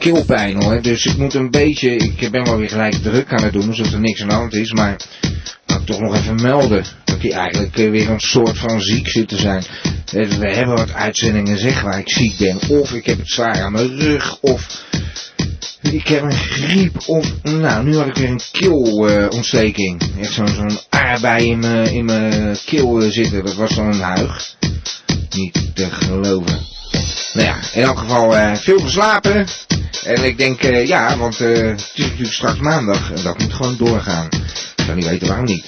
keelpijn hoor, dus ik moet een beetje, ik ben wel weer gelijk druk aan het doen, alsof er niks aan de hand is, maar laat ik toch nog even melden dat ik eigenlijk eh, weer een soort van ziek zit te zijn. Eh, We hebben wat uitzendingen zeg waar ik ziek ben, of ik heb het zwaar aan mijn rug, of ik heb een griep, of nou, nu had ik weer een keelontsteking. Echt zo'n zo'n aardbei in mijn, in mijn keel eh, zitten, dat was dan een huig. Niet te geloven. Nou ja, in elk geval veel geslapen. En ik denk, eh, ja, want eh, het is natuurlijk straks maandag en dat moet gewoon doorgaan. Ik zou niet weten waarom niet.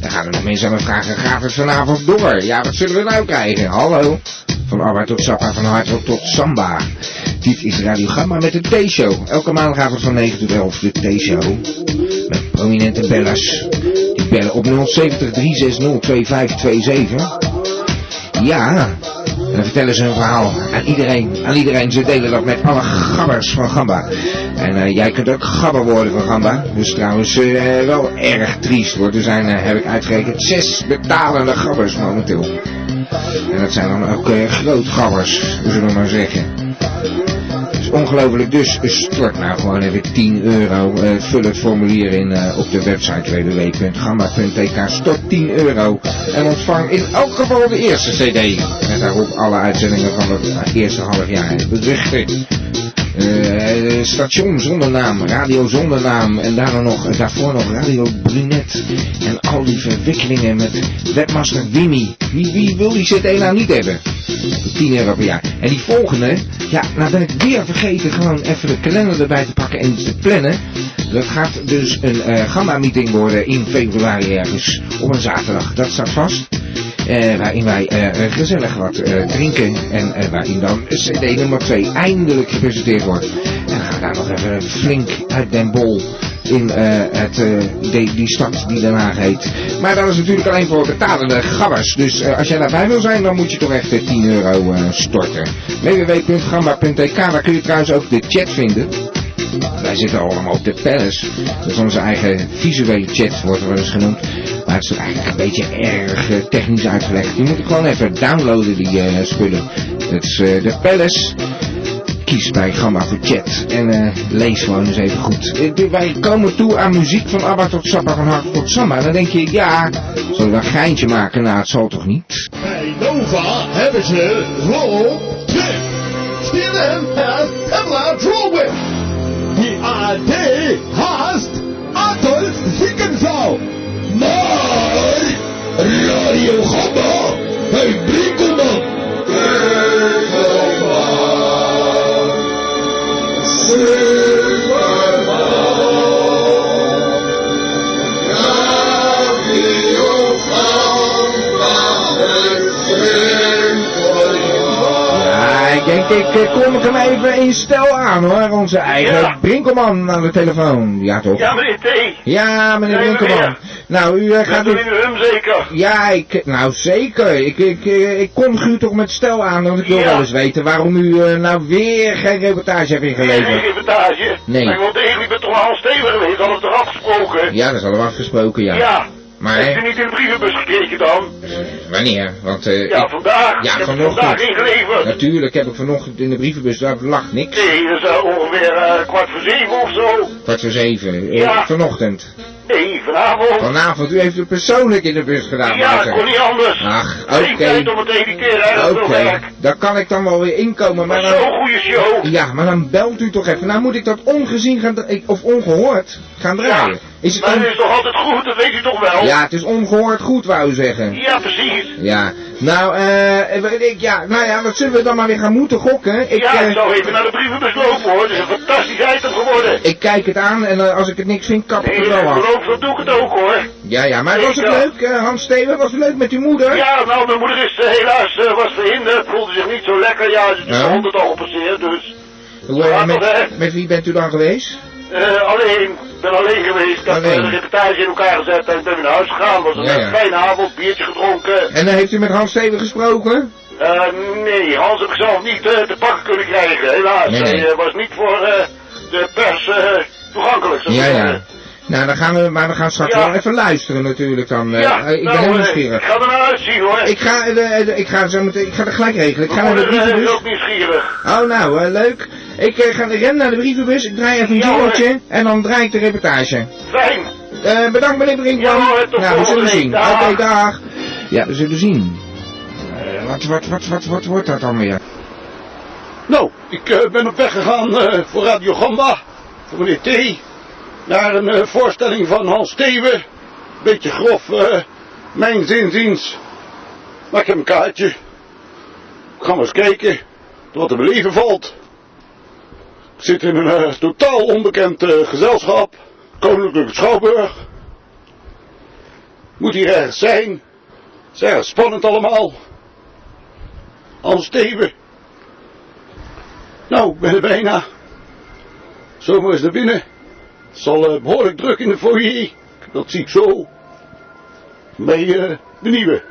Dan gaan er nog mensen aan me vragen, gaat het vanavond door? Ja, wat zullen we nou krijgen? Hallo? Van arbeid tot sappa, van hardrock tot samba. Dit is Radio Gamma met de T-show. Elke maandagavond van 9 tot 11 de T-show. Met prominente bellers. Die bellen op 070 360 2527. Ja, dan vertellen ze hun verhaal aan iedereen. Aan iedereen. Ze delen dat met alle gabbers van Gamba. En eh, jij kunt ook gabber worden van Gamba. Dus trouwens eh, wel erg triest. Want er zijn, eh, heb ik uitgerekend, zes betalende gabbers momenteel. En dat zijn dan ook grootgabbers, zullen we maar zeggen. Ongelooflijk. Dus stort nou gewoon even 10 euro. Eh, vul het formulier in eh, op de website www.gamba.tk. Stort 10 euro. En ontvang in elk geval de eerste cd. Met daarop alle uitzendingen van het eerste half jaar. Berichten. Eh, station zonder naam, radio zonder naam en daarna nog, daarvoor nog Radio Brunet. En al die verwikkelingen met webmaster Wimmy. Wie, wie wil die CD nou niet hebben? 10 euro per jaar. En die volgende, ja, nou ben ik weer vergeten gewoon even de kalender erbij te pakken en te plannen. Dat gaat dus een eh gamma-meeting worden in februari ergens op een zaterdag. Dat staat vast. Eh, waarin wij eh, gezellig wat drinken. En waarin dan CD nummer 2 eindelijk gepresenteerd wordt. En dan gaan we daar nog even flink uit den bol in eh, het, eh, die, stad die Den Haag heet. Maar dat is natuurlijk alleen voor betalende gabbers. Dus eh, als jij daarbij wil zijn, dan moet je toch echt eh, 10 euro storten. www.gamba.tk, daar kun je trouwens ook de chat vinden. Wij zitten allemaal op de Palace. Dat is onze eigen visuele chat, wordt er eens genoemd. Maar het is eigenlijk een beetje erg technisch uitgelegd. Je moet gewoon even downloaden, die spullen. Het is de Palace. Kies bij Gamma chat. En eh, lees gewoon eens even goed. Eh, wij komen toe aan muziek van ABBA tot Sappa, van Hart tot Samba. Dan denk je, ja, zullen we een geintje maken? Nou, het zal toch niet? Bij Nova hebben ze Roll Tip. Steven heeft Pamela Drolwin. Die AD haast Adolf Ziekenzaal. Maar Radio Gamma heeft Brinkelman. Ja, ik denk, ik kom hem even in stel aan hoor. Onze eigen Ja. Brinkelman aan de telefoon. Ja toch? Ja, meneer T. Ja, meneer we Brinkelman. Nou, u eh, Gaat u u- in rum zeker? Ja, ik, nou zeker. Ik, ik, eh, ik kom u toch met stel aan, want ik wil Ja. wel eens weten waarom u eh, nou weer geen reportage heeft Geen ingeleverd. reportage. Nee. Maar want eigenlijk ben toch al stevig geweest, hadden we toch afgesproken? Ja, dat is al afgesproken, ja. Ja. Maar, Heeft u niet in de brievenbus gekregen dan? wanneer? Want, eh, Ja, ik- vandaag. Ja, vanochtend. vandaag ingeleverd. Natuurlijk heb ik vanochtend in de brievenbus, daar lag niks. Nee, dat is uh, ongeveer eh, kwart voor zeven of zo. Kwart voor zeven, eh, Ja. vanochtend. Nee, vanavond. Vanavond, u heeft het persoonlijk in de bus gedaan, ja, Maarten. dat kon niet anders. Ach, oké. tijd om het te hè, is Oké, daar kan ik dan wel weer inkomen, maar Maar dan... zo'n goede show. Ja, maar dan belt u toch even. Nou moet ik dat ongezien gaan of ongehoord gaan draaien. Is het Maar dan... dat is toch altijd goed, dat weet u toch wel? Ja, het is ongehoord goed, wou u zeggen. Ja, precies. Ja, nou, eh, weet ik, ja, nou ja, wat zullen we dan maar weer gaan moeten gokken? Ik, ja, eh, ik zou even naar de brievenbus lopen hoor. Het is een fantastisch item geworden. ik kijk het aan en eh, als ik het niks vind, kap ik Nee, het wel af. geloof dat doe ik het ook hoor. Ja, ja, maar was het leuk, eh, Hans Steven? Was het leuk met uw moeder? Ja, nou, mijn moeder is eh, helaas eh, was verhinderd, voelde zich niet zo lekker. Ja, ze is honderd al gepasseerd, dus. Eh, met, met wie bent u dan geweest? Eh, alleen, ik ben alleen geweest. Ik heb Alleen. eh, de reportage in elkaar gezet en ik ben weer naar huis gegaan. Was een Ja, eh, ja. fijne avond, biertje gedronken. En dan heeft u met Hans Steven gesproken? Eh, nee, Hans heb ik zelf niet eh, te pakken kunnen krijgen, helaas. Nee, nee. Hij eh, was niet voor eh, de pers eh, toegankelijk. ik Ja, ja. Nou, dan gaan we, maar we gaan straks Ja. wel even luisteren natuurlijk dan. eh. Ja, Eh, ik ben nou, heel eh, nieuwsgierig. Ik ga er naar uitzien hoor. Ik ga, de, de- ik ga zo meteen, ik ga er gelijk regelen. Ik ga naar de is brievenbus. ook nieuwsgierig. Oh, nou, leuk. Ik eh, ga ren naar de brievenbus, ik draai even een Ja, jingeltje en dan draai ik de reportage. Fijn. Eh, bedankt meneer Brinkman. Ja, hoor, tot nou, we zullen zien. Oké, Dag. dag. Ja, we zullen zien. Eh, wat, wat, wat, wat, wat wordt dat dan weer? Nou, ik eh, ben op weg gegaan eh, voor Radio Gamba, voor meneer T. Naar een eh, voorstelling van Hans Steven. Beetje grof, eh, mijn zinziens. Maar ik heb een kaartje. Ik ga maar eens kijken wat er beleven valt. Ik zit in een eh, totaal onbekend eh, gezelschap. Koninklijke Schouwburg. Moet hier ergens zijn. Erg spannend allemaal. Hans Steven. Nou, ben er bijna. Zomaar eens naar binnen. Het zal eh, behoorlijk druk in de foyer. Dat zie ik zo. Bij eh, de nieuwe.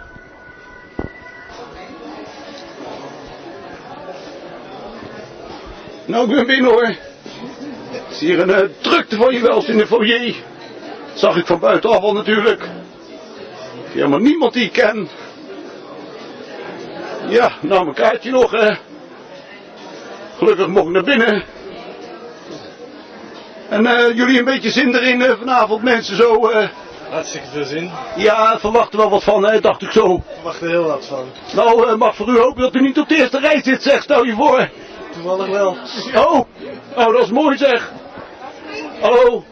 Nou, ik ben binnen hoor. Het is hier een eh, drukte van je wel in de foyer. Zag ik van buitenaf al natuurlijk. Helemaal niemand die ik ken. Ja, nou mijn kaartje nog hè. Gelukkig mocht naar binnen. En eh, jullie een beetje zin erin eh, vanavond mensen zo. eh, Hartstikke veel zin. ja, verwachten wel wat van, hè, dacht ik zo. Ik verwacht er heel wat van. Nou, mag voor u hopen dat u niet op de eerste rij zit, zeg, stel je voor. Toevallig wel. Oh, oh, dat is mooi zeg. Hallo,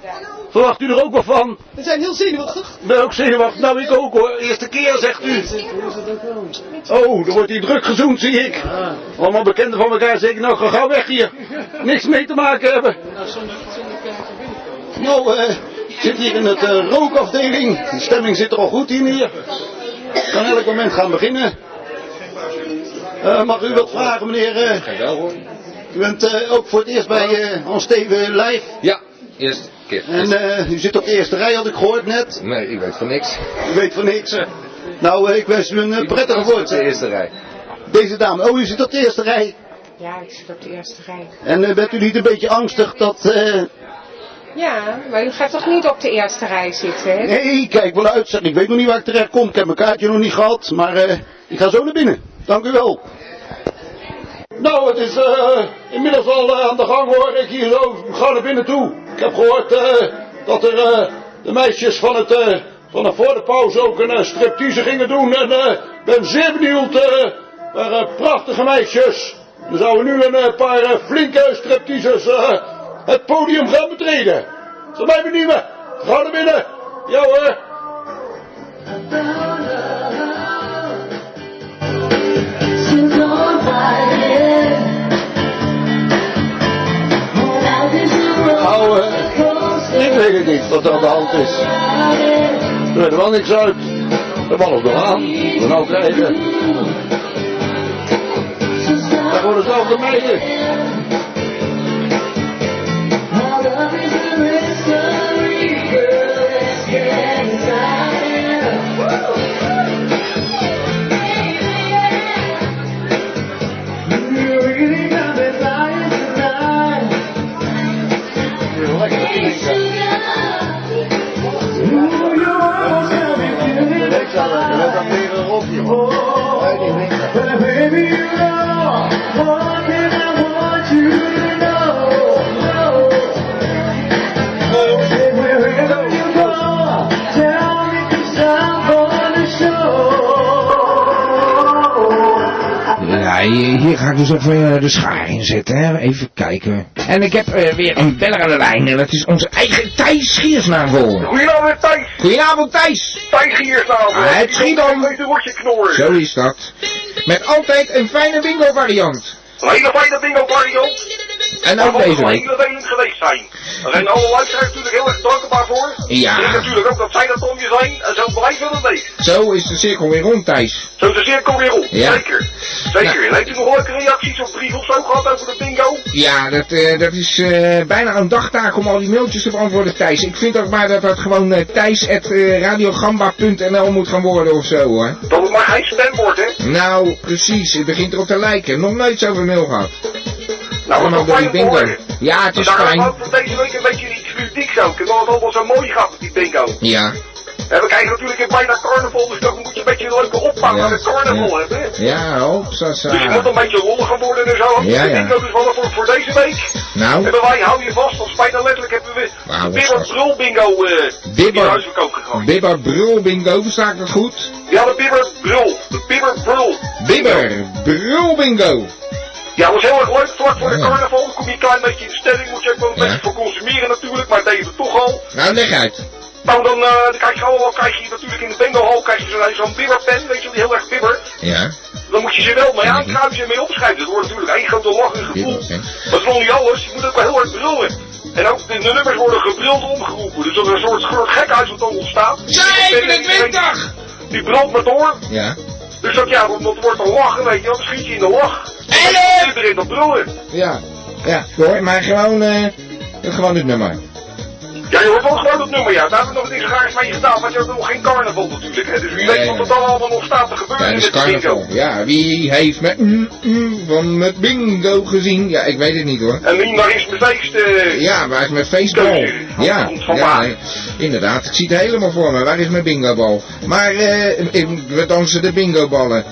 verwacht u er ook wat van? We zijn heel zenuwachtig. Ik ben ook zenuwachtig, nou ik ook hoor. Eerste keer, zegt u. Hoe is het ook wel? Oh, er wordt hier druk gezoend, zie ik. Allemaal bekenden van elkaar, zeker nou, ga gauw weg hier. Niks mee te maken hebben. Nou, eh, ik zit hier in het eh, rookafdeling. De stemming zit er al goed in hier. Ik kan elk moment gaan beginnen. Eh, mag u wat vragen, meneer? eh? Geen wel hoor. u bent eh, ook voor het eerst bij eh Hans Steven live. Ja, eerste keer. En eh, u zit op de eerste rij, had ik gehoord net. Nee, ik weet van niks. U weet van niks. Nou, eh, ik wens u een prettige Op de eerste rij. Deze dame, oh, u zit op de eerste rij. Ja, ik zit op de eerste rij. En bent u niet een beetje angstig dat... eh, Ja, maar u gaat toch niet op de eerste rij zitten, hè? Nee, kijk wel uit, zeg. Ik weet nog niet waar ik terecht kom. Ik heb mijn kaartje nog niet gehad, maar eh, ik ga zo naar binnen. Dank u wel. Nou, het is eh, inmiddels al eh, aan de gang hoor. Ik hier zo ga naar binnen toe. Ik heb gehoord eh, dat er eh, de meisjes van het eh, van de voor de pauze ook een eh, striptease gingen doen. En ik ben zeer benieuwd. eh naar prachtige meisjes. Dan zouden nu een paar flinke stripteasers eh, het podium gaan betreden. Zal mij benieuwen. Ga naar binnen. Ja hoor. Ik weet het niet wat er aan de hand is. Er weet er wel niks uit. De bal is nog aan. We nou krijgen. Dat worden dezelfde meiden. Ja, hier, hier ga ik dus even eh, de schaar in zetten, hè. Even kijken. En ik heb eh, weer een beller aan de lijn en dat is onze eigen Thijs Schiersnavel. Goedenavond, Thijs. Goedenavond Thijs. Thijs hier staan. Ah, het schiet om. Zo is dat. Met altijd een fijne bingo variant. Een hele fijne bingo variant. En ook deze week. hele geweest zijn. Daar zijn alle luisteraars natuurlijk heel erg dankbaar voor. Ja. En natuurlijk ook dat zij dat om je zijn. En zo blijven we dat week. Zo is de cirkel weer rond, Thijs. Zo is de cirkel weer op. Ja. Zeker. Zeker. En heeft u nog leuke reacties of brief of zo gehad over de bingo? Ja, dat, eh, dat is eh, bijna een dagtaak om al die mailtjes te beantwoorden, Thijs. Ik vind ook maar dat dat gewoon uh, thijs.radiogamba.nl moet gaan worden of zo, hoor. Dat het maar geen stemwoord, hè? Nou, precies. Het begint erop te lijken. Nog nooit zoveel mail gehad. Nou, Allemaal door die bingo. Ja, het is fijn. ook van deze week een beetje iets ludieks ook. En dat het allemaal zo mooi gaat met die bingo. Ja. En we krijgen natuurlijk in bijna carnaval, dus dan moet je een beetje een leuke opbouw Ja. aan het carnaval Ja. hebben. Ja, hopsasa. Dus je moet een beetje lolliger worden en zo. Ja, de ja. bingo dus wel voor, voor deze week. Nou, Hebben wij, hou je vast, als bijna letterlijk hebben we de wat Bibber. Brul bingo in Bibber. huisverkoop gegooid. Bibber Brul Bingo, versta ik dat goed? Ja, de Bibber Brul. De Bibber Brul. Bibber Brul Bingo. Ja, dat was heel erg leuk. Vlak voor de carnaval kom je een klein beetje in de stelling. Moet je ook wel een beetje voor consumeren natuurlijk. Maar we toch al. Nou, leg uit. Nou, dan, eh, dan krijg je allemaal, krijg je natuurlijk in de bingohal krijg je zo'n zo'n bibberpen, weet je, die heel erg bibber. Ja. Dan moet je ze wel mee aankruisen en mee opschrijven. Dat wordt natuurlijk één grote lach en gevoel. Bibberpen. Dat is nog niet alles, je moet ook wel heel erg brullen. En ook de, de nummers worden gebrild omgeroepen. Dus dat er een soort, soort gekhuis wat dan ontstaat. 27! Die brult maar door. Ja. Dus dat, ja, dat, dat wordt een lachen, weet je wel. Dan schiet je in de lach. Elf! En erin dat brullen. Ja. Ja, hoor, maar gewoon, eh, gewoon het nummer. Ja, je hoort wel gewoon het nummer, ja. Daar hebben we nog niks raars mee gedaan, want je hebt nog geen carnaval natuurlijk, hè. Dus wie weet wat er dan allemaal nog staat te gebeuren Ja, is met de bingo. carnaval. Ja, wie heeft me mm, mm, van met bingo gezien? Ja, ik weet het niet hoor. En nu naar is mijn feest, eh, Ja, waar is mijn feestbal? Van- Ja, van- van ja waar? nee, inderdaad. Ik zie het helemaal voor me. Waar is mijn bingobal? Maar eh, we dansen de bingoballen.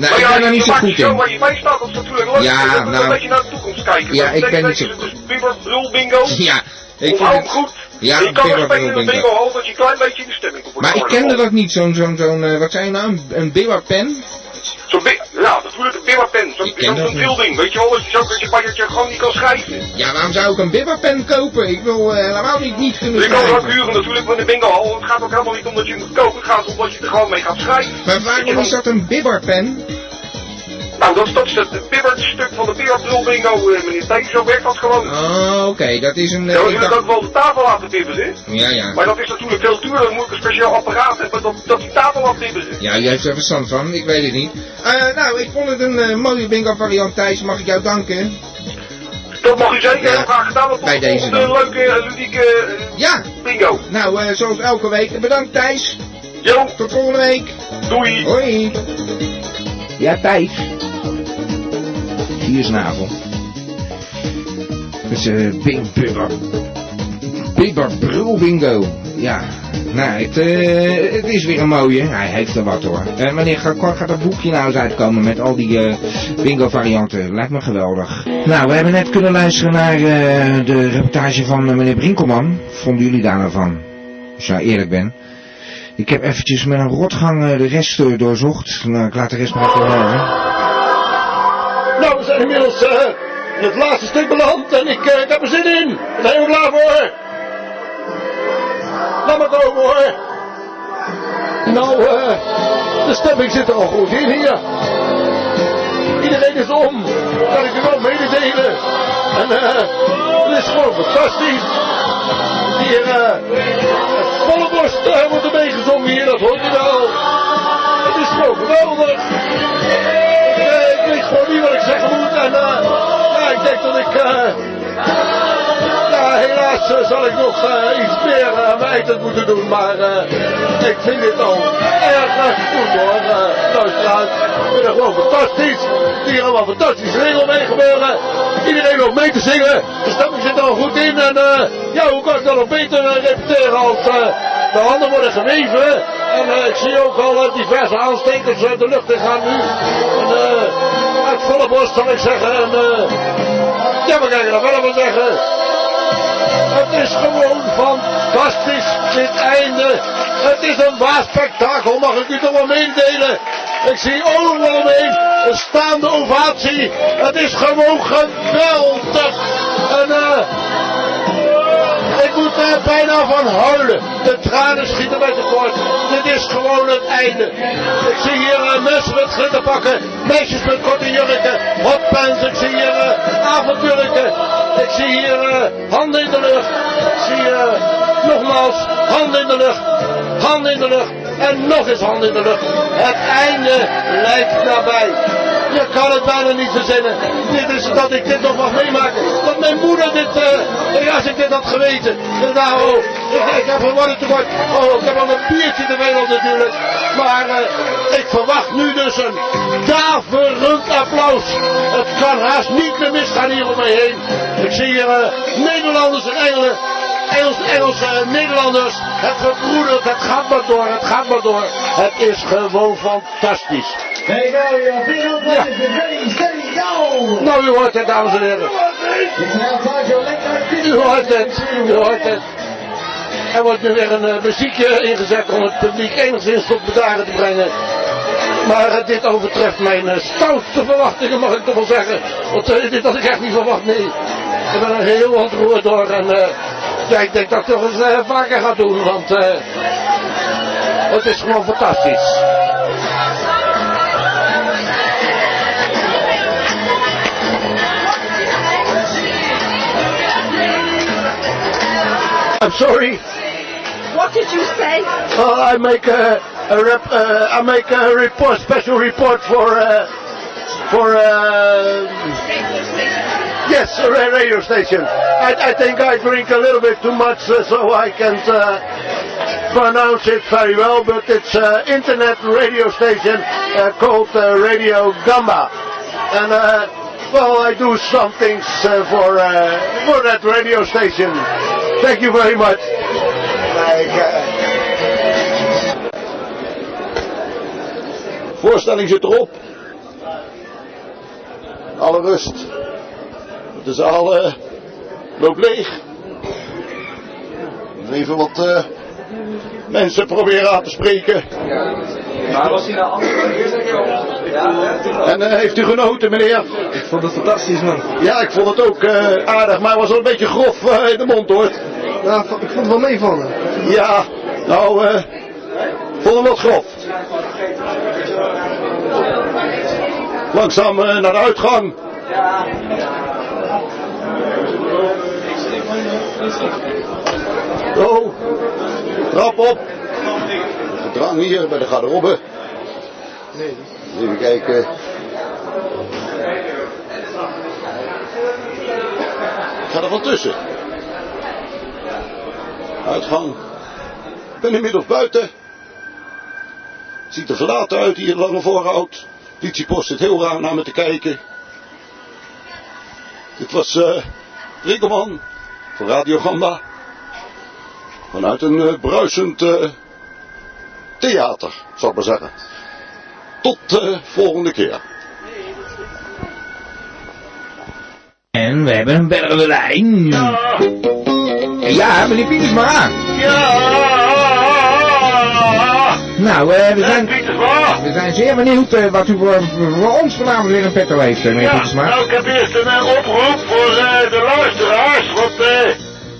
Nou, Maar ik ja, ben er niet zo goed zo in. je staat, natuurlijk leuk. Ja, nou. een beetje naar de toekomst kijken. Ja, ik ben niet zo goed. Bibber, brul, bingo. Ja, ik vind het... goed. Ja, je kan in bingo. hal, dat je een klein beetje in de stemming komt. Maar ik kende dat niet, zo'n, zo'n, zo'n, eh, wat zei je nou, een, een bibberpen? Zo'n ja, natuurlijk een bibberpen. Zo'n Ik zo'n dat zo'n ding, weet je wel. Dat je zo dat je, dat je gewoon niet kan schrijven. Ja, waarom zou ik een bibberpen kopen? Ik wil eh, helemaal niet, niet kunnen Dus je kan het ook huren natuurlijk van de bingo hal. Het gaat ook helemaal niet om dat je hem moet kopen. Het gaat om dat je er gewoon mee gaat schrijven. Maar waarom is dat een bibberpen? Nou, dat is, dat het bibberstuk van de bibberbrul bingo, eh, meneer Teen. Zo werkt dat gewoon. Oh, oké, dat is een... Ja, we kunnen ook wel de tafel laten bibberen. Ja, ja. Maar dat is natuurlijk veel duurder. Dan moet ik een speciaal apparaat hebben dat, dat die tafel laat bibberen. Ja, jij heeft er verstand van, ik weet het niet. Eh, nou, ik vond het een eh, mooie bingo variant, Thijs. Mag ik jou danken? Dat mag u zeker Ja. graag gedaan. Dat Bij deze een dan. leuke, ludieke Ja, bingo. nou, eh, zoals elke week. Bedankt, Thijs. Jo, Tot volgende week. doei. Hoi. Ja, Thijs. Hier is navel. Het is eh Bing Bibber. Bibber Brul Bingo. Ja, nou, het, eh, het is weer een mooie. Hij heeft er wat hoor. En wanneer gaat, gaat dat boekje nou eens uitkomen met al die eh, bingo varianten? Lijkt me geweldig. Nou, we hebben net kunnen luisteren naar eh, de reportage van eh, meneer Brinkelman. Vonden jullie daar nou van? Als ik nou eerlijk ben. Ik heb eventjes met een rotgang eh, de rest eh, doorzocht. Nou, ik laat de rest maar even horen. We inmiddels eh, in het laatste stuk beland en ik, eh, ik heb er zin in. We zijn er klaar voor. Laat maar komen hoor. Nou, eh, de stemming zit er al goed in hier. Iedereen is om. Kan ik u wel mededelen. En het is gewoon fantastisch. Hier, volle borst wordt er meegezongen hier, dat hoort je wel. Het is gewoon geweldig. Eh, ik weet gewoon niet wat ik zeggen moet. En eh, ik denk dat ik. eh, helaas zal ik nog iets meer aan eind moeten doen. Maar ik vind dit al erg goed hoor. Luisteraars, ik vind het gewoon fantastisch. Hier allemaal fantastische dingen mee gebeuren. Iedereen nog mee te zingen. De stemming zit al goed in. En ja, hoe kan ik dat nog beter repeteren als de handen worden geweven. En eh, ik zie ook al eh, diverse aanstekers eh, de lucht in gaan nu. En, uit volle borst zal ik zeggen. En, ja, we kijken er verder van zeggen. Het is gewoon fantastisch, dit einde. Het is een waar spektakel, mag ik u toch wel meedelen. Ik zie overal omheen een staande ovatie. Het is gewoon geweldig. En eh, Ik moet er bijna van huilen. De tranen schieten mij tekort. Dit is gewoon het einde. Ik zie hier eh, mensen met glitterpakken, meisjes met korte jurken, hotpants. Ik zie hier avondjurken. Ik zie hier eh, handen in de lucht. Ik zie eh, nogmaals handen in de lucht. Handen in de lucht. En nog eens handen in de lucht. Het einde lijkt nabij. Je kan het bijna niet verzinnen. Dit is dat ik dit nog mag meemaken. Dat mijn moeder dit, eh, als ik dit had geweten. Nou, ik, ik heb een tekort. Oh, ik heb al een biertje te veel natuurlijk. Maar eh, ik verwacht nu dus een daverend applaus. Het kan haast niet meer misgaan hier om mij heen. Ik zie hier eh, Nederlanders en Engelen. Engels, Engelse Nederlanders. Het verbroedert, het gaat maar door, het gaat maar door. Het is gewoon fantastisch. You go, your field Ja. ready, steady, go! Nou, u hoort het, dames en heren. U hoort het, u hoort het. Er wordt nu weer een eh, muziekje ingezet om het publiek enigszins tot bedaren te brengen. Maar eh, dit overtreft mijn uh, stoutste verwachtingen, mag ik toch wel zeggen. Want eh, dit had ik echt niet verwacht, nee. Ik ben er heel ontroerd door en eh, ja, ik denk dat ik toch eens eh, vaker ga doen, want eh, het is gewoon fantastisch. I'm sorry. What did you say? Uh, I make a, a rep, uh, I make a report, special report for uh, for uh, yes, a radio station. I, I think I drink a little bit too much, uh, so I can't uh, pronounce it very well. But it's uh, internet radio station uh, called uh, Radio Gamba, and uh, well, I do some things uh, for uh, for that radio station. Thank you very much. Uh, Voorstelling zit erop. Alle rust. De zaal eh, loopt leeg. Even wat eh, mensen proberen aan te spreken. Maar was hij nou anders? En eh, heeft u genoten, meneer? Ik vond het fantastisch, man. Ja, ik vond het ook eh, aardig, maar hij was wel een beetje grof eh, in de mond, hoor. Nou, ik vond het wel meevallen. Ja, nou, eh vond hem wat grof. Langzaam naar de uitgang. Zo, trap op. Drang hier bij de garderobe. Even kijken. Ik ga er van tussen. Uitgang. Ik ben inmiddels buiten. Ziet er verlaten uit hier, lange voorhout. Politiepost zit heel raar naar me te kijken. Dit was eh Rikkelman van Radio Gamba. Vanuit een eh, bruisend eh, theater, zal ik maar zeggen. Tot de volgende keer. En we hebben een bellende lijn. Ja, meneer Pietersma. Nou, eh, we zijn, Pietersma. we zijn zeer benieuwd eh, wat u voor, voor ons vanavond weer in petto heeft, eh, meneer Ja, Pietersma. nou ik heb eerst een eh, oproep voor eh, de luisteraars, want eh,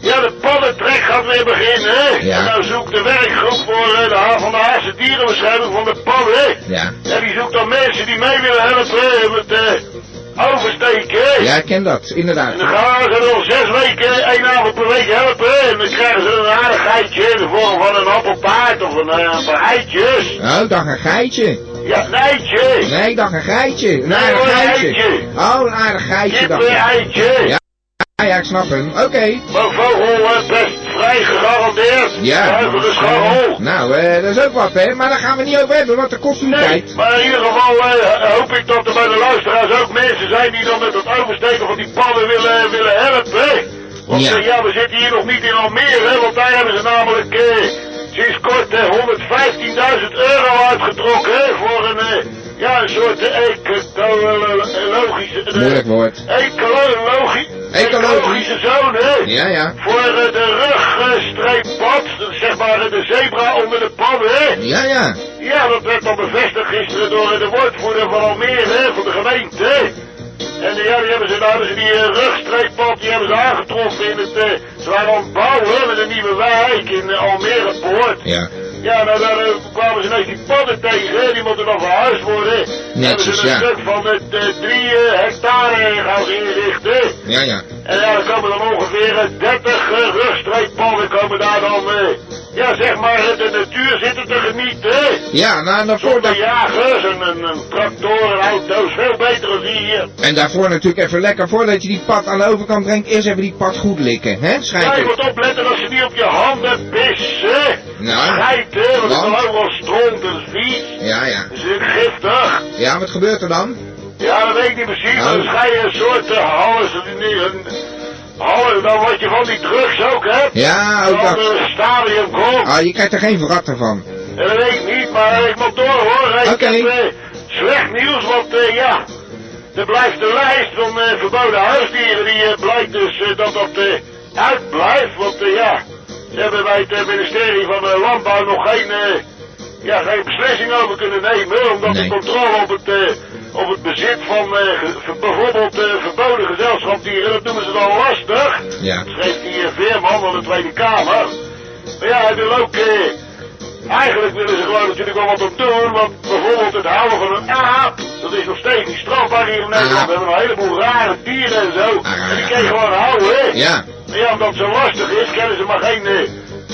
ja, de paddentrek gaat weer beginnen. hè. Ja. En nou zoekt de werkgroep voor eh, de van de Haagse dierenbescherming van de padden. Ja. Ja, die zoekt dan mensen die mee willen helpen met eh, oversteken. Ja, ik ken dat, inderdaad. En dan gaan ze nog zes weken, één avond per week helpen. En dan krijgen ze een aardigheidje in de vorm van een appeltaart of een, een paar eitjes. Oh, dacht een geitje. Ja, een eitje. Nee, ik dacht een geitje. Een Nee, aardig hoor, een geitje. eitje. Oh, een aardig geitje Kippen eitje. Ja. Ja, ja, ik snap hem. Oké. Maar vogel eh, best vrij gegarandeerd. Ja. Zuivere scharrel. Nou, eh, dat is ook wat, hè. Maar daar gaan we niet over hebben, want dat kost tijd. Nee, maar in ieder geval eh, hoop ik dat er bij de luisteraars ook mensen zijn die dan met het oversteken van die padden willen, willen helpen. Want Ja. ja. ja, we zitten hier nog niet in Almere, want daar hebben ze namelijk eh, sinds kort eh, 115.000 euro uitgetrokken hè, voor een, eh, ja, een soort eh, ecologische... Moeilijk woord. Ecologische zone, hè? Ja, ja. Voor eh, de rugstreeppad, zeg maar eh, de zebra onder de padden, hè? Ja, ja. Ja, dat werd al bevestigd gisteren door de woordvoerder van Almere, hè, van de gemeente. En eh, ja, die hebben ze, daar hebben ze die rugstreekpad, die hebben ze aangetroffen in het, ze waren aan het bouwen met een nieuwe wijk in uh, Almere Poort. Ja. Ja, nou daar uh, kwamen ze ineens die padden tegen, die moeten nog verhuisd worden. Netjes, ze een ja. stuk van het uh, drie uh, hectare gaan ze inrichten. Ja, ja. En ja, er komen dan ongeveer eh, 30 uh, rugstreekpadden komen daar dan, uh, ja zeg maar, de natuur zitten te genieten. Ja, nou, daarvoor, Zonder dat, jagers en een, een tractor en auto's, veel beter dan hier. en daarvoor natuurlijk even lekker, voordat je die pad aan de overkant brengt, eerst even die pad goed likken, hè? Ja, je Schijt moet opletten dat ze niet op je handen pissen. Nou, Schijten, want het want? is overal stront en vies. Ja, ja. Het is giftig. Ja, wat gebeurt er dan? Ja, dat weet ik niet precies, Nou. dan ga je een soort uh, een, een, halles, dan word je van die drugs ook, hè? Ja, ook Van dat. de stadium komt. Ah, je krijgt er geen verratten van. Dat weet ik niet, maar ik moet door hoor. Oké. heb eh, slecht nieuws, want eh, ja, er blijft de lijst van eh, verboden huisdieren. Die eh, blijkt dus eh, dat dat eh, uitblijft. Want eh, ja, ze hebben bij het eh, ministerie van eh, Landbouw nog geen, eh, ja, geen beslissing over kunnen nemen. Omdat Nee. de controle op het, eh, op het bezit van eh, bijvoorbeeld eh, verboden gezelschapsdieren, dat noemen ze dan lastig. Ja. Schreef die eh, Veerman van de Tweede Kamer. Maar ja, hij wil ook... Eigenlijk willen ze gewoon natuurlijk wel wat op doen, want bijvoorbeeld het houden van een aap, dat is nog steeds niet strafbaar hier in Nederland. We hebben een heleboel rare dieren en zo. En die kun je gewoon houden. Ja. Maar ja, omdat zo lastig is, kennen ze maar geen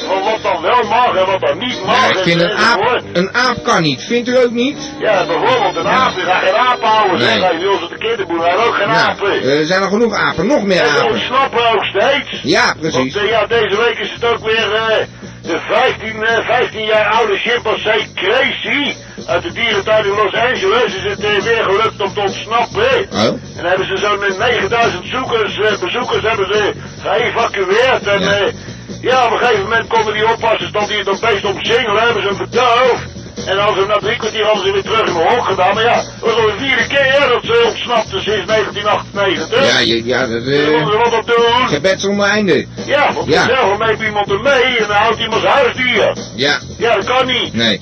eh, wat dan wel mag en wat dan niet mag. Ja, ik en- vind een aap, een aap kan niet. Vindt u ook niet? Ja, bijvoorbeeld een aap, je gaat geen aap houden. Nee. Hij wil ze de kinderboer, hij ook geen Nou, apen. er zijn er genoeg apen. Nog meer En apen. ontsnappen ook steeds. Ja, precies. Want eh, ja, deze week is het ook weer eh, de 15, eh, 15 jaar oude chimpansee Crazy. Uit de dierentuin in Los Angeles is het eh, weer gelukt om te ontsnappen. Oh? En hebben ze zo'n eh, 9000 zoekers, eh, bezoekers hebben ze geëvacueerd. En Ja. Ja. ja, op een gegeven moment konden die oppassers dan die het dan beest omsingelen, hebben ze hem verdoofd. En als ze na drie kwartier hadden ze weer terug in hun hok gedaan. Maar ja, dat was al de vierde keer dat ze ontsnapte sinds 1998. Ja, je, ja, dat ze wat op doen. gebed zonder einde. Ja, want Ja. ja. zelf neemt iemand er mee en dan houdt iemand zijn huisdier. Ja, Ja, dat kan niet. nee.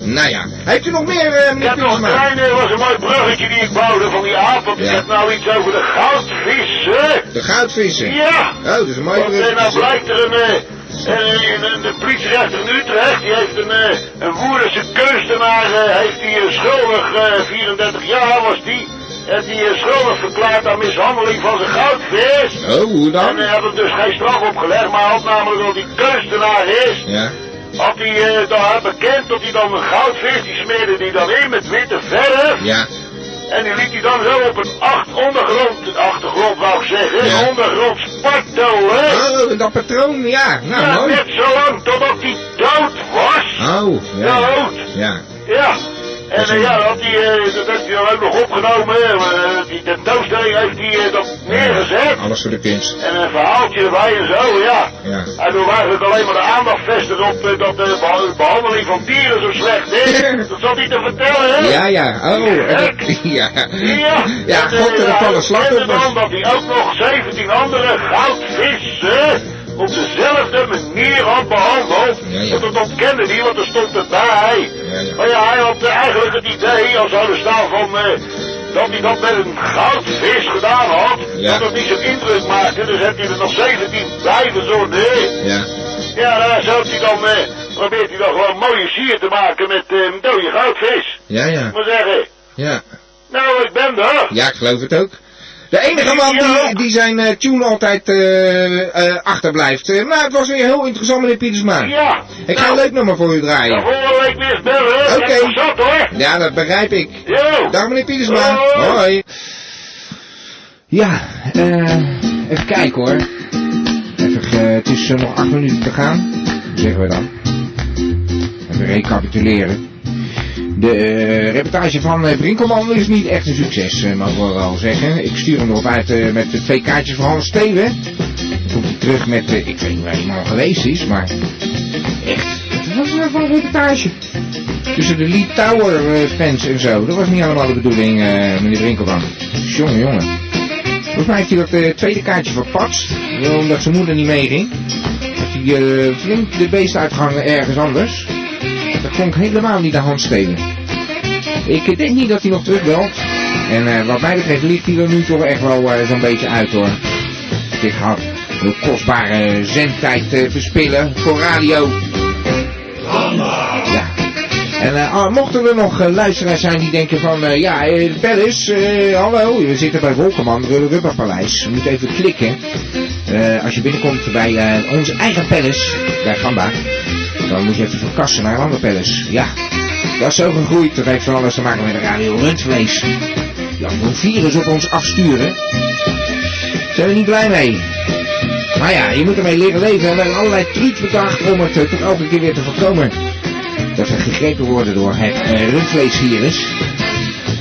Nou ja. Heeft u nog meer, eh Ik heb nog een klein, eh, was een mooi bruggetje die ik bouwde van die aap. Want ik Ja. heb nou iets over de goudvissen. De goudvissen. Ja. Oh, dat is een mooie Want eh, nou bruggetje. blijkt er een, eh, eh, een, een, de politierechter in Utrecht, die heeft een, eh, een Woerdense kunstenaar, eh, heeft die eh, schuldig, eh, 34 jaar was die, heeft die eh, schuldig verklaard aan mishandeling van zijn goudvis. Oh, hoe dan? En hij had hem dus geen straf opgelegd, maar hij had namelijk dat hij kunstenaar is. Ja. Had hij eh, dan bekend dat hij dan een goudvis, die smeerde die dan in met witte verf. Ja. En die liet hij dan zo op een acht ondergrond, achtergrond wou ik zeggen, Ja. ondergrond spartelen. Oh, dat patroon, ja. Nou, ja, mooi. net zo lang totdat hij dood was. Oh, ja. Dood. Ja. Ja. En eh, een- ja, had hij, eh, dat heeft hij dan ook nog opgenomen. eh, die tentoonstelling heeft hij dat neergezet. Alles voor de kunst. En een verhaaltje erbij en zo, ja. Ja. Hij wil eigenlijk alleen maar de aandacht vestigen op dat de beha- behandeling van dieren zo slecht is. dat zat hij te vertellen, hè? Ja, ja. Oh, en dat, ja. Ja, Ja, en, god, er vallen hij slachtoffers. bekende dan dat hij ook nog 17 andere goudvissen op dezelfde manier had behandeld. Ja, ja. Want dat ontkende hij, want er stond erbij. Maar ja, hij had eh, eigenlijk het idee, als zou er staan van... eh, dat hij dat met een goudvis gedaan had, Ja. dat het niet zo'n indruk maakte. Dus heeft hij er nog 17 bij verzonnen. Ja. Ja, nou, zo heeft hij dan, eh, probeert hij dan gewoon mooie sier te maken met een dode goudvis. Ja, ja. Maar zeggen, Ja. nou, ik ben er. Ja, ik geloof het ook. De enige man die, die zijn eh, tune altijd eh, eh, achterblijft. Maar het was weer heel interessant, meneer Pietersma. Ja. Ik ga een leuk nummer voor u draaien. Nou, volgende week weer bellen. Oké. Ja, dat begrijp ik. Yo. Dag meneer Pietersma. Hoi. Hoi. Ja, eh, even kijken hoor. Even, het is nog acht minuten te gaan. Zeggen we dan. Even recapituleren. De eh, reportage van uh, Brinkelman is niet echt een succes, eh, mogen we wel zeggen. Ik stuur hem erop uit eh, met de twee kaartjes voor Hans Steven. Komt hij terug met, eh, ik weet niet waar die man geweest is, maar echt, het was wel van een reportage. Tussen de Lee Tower eh, fans en zo. Dat was niet allemaal de bedoeling, eh, meneer Brinkelman. Jongen, jongen. Volgens mij heeft hij dat eh, tweede kaartje verpatst, eh, omdat zijn moeder niet meeging. Heeft hij eh, flink de beest uitgehangen ergens anders. Dat klonk helemaal niet naar Hans Steven. Ik denk niet dat hij nog terugbelt. En eh, wat mij betreft ligt hij er nu toch echt wel eh, zo'n beetje uit hoor. Ik had de kostbare zendtijd te verspillen voor radio. Ja. En eh, ah, mochten er nog eh, luisteraars zijn die denken van, eh, ja, Pellis, eh, hallo, we zitten bij Wolkerman, Rulle Rubberpaleis. Je moet even klikken. Eh, als je binnenkomt bij eh, onze eigen Pellis, bij Gamba, dan moet je even verkassen naar een ander Pellis. Ja, dat is zo gegroeid, dat heeft van alles te maken met de radio rundvlees. Ja, een virus op ons afsturen. Zijn we niet blij mee. Maar ja, je moet ermee leren leven en we hebben allerlei trucs bedacht om het eh, toch elke keer weer te voorkomen dat we gegrepen worden door het uh, rundvleesvirus.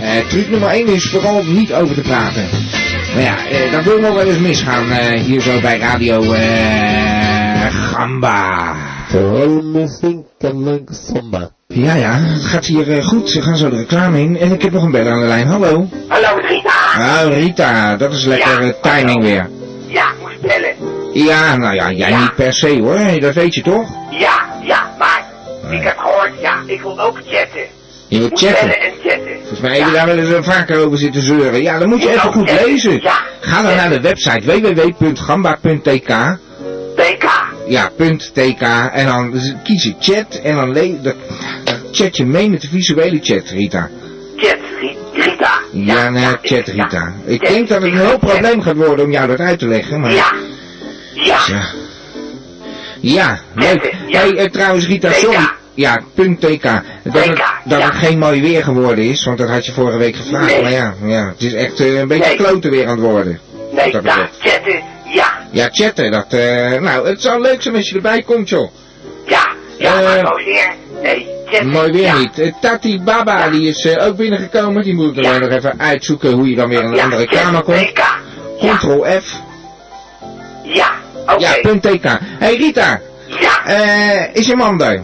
Uh, truc nummer 1 is vooral niet over te praten. Maar ja, dat wil nog wel eens misgaan hier zo bij Radio Gamba. Vooral missing kennelijk Samba. Ja, ja, het gaat hier goed. Ze gaan zo de reclame in. En ik heb nog een beller aan de lijn. Hallo. Hallo Rita. Oh, Rita, dat is lekker ja, timing weer. Ja, moest bellen. Ja, nou ja, jij ja. niet per se hoor, dat weet je toch? Ja, ja, maar ik heb gehoord, ja, ik wil ook chatten. Je wilt chatten? en chatten. Volgens mij heb je daar wel eens vaker over zitten zeuren. Ja, dan moet je even goed lezen. Ja. Ga dan naar de website www.gamba.tk. TK. Ja, .tk. En dan kies je chat en dan, le dan chat je mee met de visuele chat, Rita. Chat, Rita. Ja, ja nee, ja, chat, Rita. Ik chat, denk dat het een heel probleem gaat worden om jou dat uit te leggen, maar... Ja. Ja. Ja, ja leuk. Ja. Hey, uh, trouwens, Rita, sorry. Ja, punt .tk. Dat, het, dat het geen mooi weer geworden is, want dat had je vorige week gevraagd. Nee. Maar ja, ja, het is echt uh, een beetje nee. kloten weer aan het worden. Nee, dat ja, chatten, ja. Ja, chatten, dat, uh, nou, het zou leuk zijn als je erbij komt, joh. Ja, ja, maar mooi weer. Nee, chatten, Mooi weer ja. niet. Uh, Tati Baba, die is ook binnengekomen. Die moet ik alleen nog even uitzoeken hoe je dan weer in een andere kamer komt. Ctrl F. Ja, oké. Okay. Ja, punt .tk. Hey Rita. Ja. Uh, is je man daar?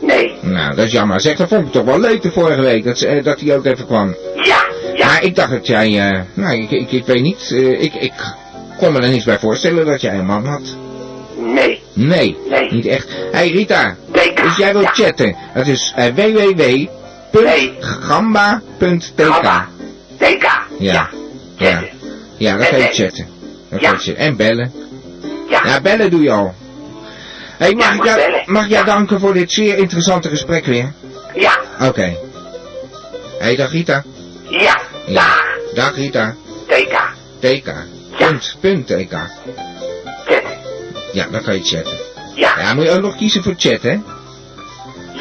Nee. Nou, dat is jammer. Zeg, dat vond ik toch wel leuk de vorige week, dat, uh, dat hij ook even kwam. Ja, ja. Maar ik dacht dat jij, uh, nou, ik, ik, ik weet niet, uh, ik, ik kon me er niets bij voorstellen dat jij een man had. Nee. Nee, nee. niet echt. Hey Rita, dus jij wilt ja. chatten. Dat is uh, www.gamba.tk. Gamba. TK. Ja. Ja. Ja, dat kan je chatten. Dat ja. je en bellen. Ja. ja, bellen doe je al. Hey, mag, ja, ik jou, mag jij danken voor dit zeer interessante gesprek weer? Ja. Oké. Okay. Hey, dag Rita. Ja, dag. Dag Rita. TK. TK. Punt, punt TK. Chat. Ja, dan kan je chatten. Ja. Ja, moet je ook nog kiezen voor chat, hè?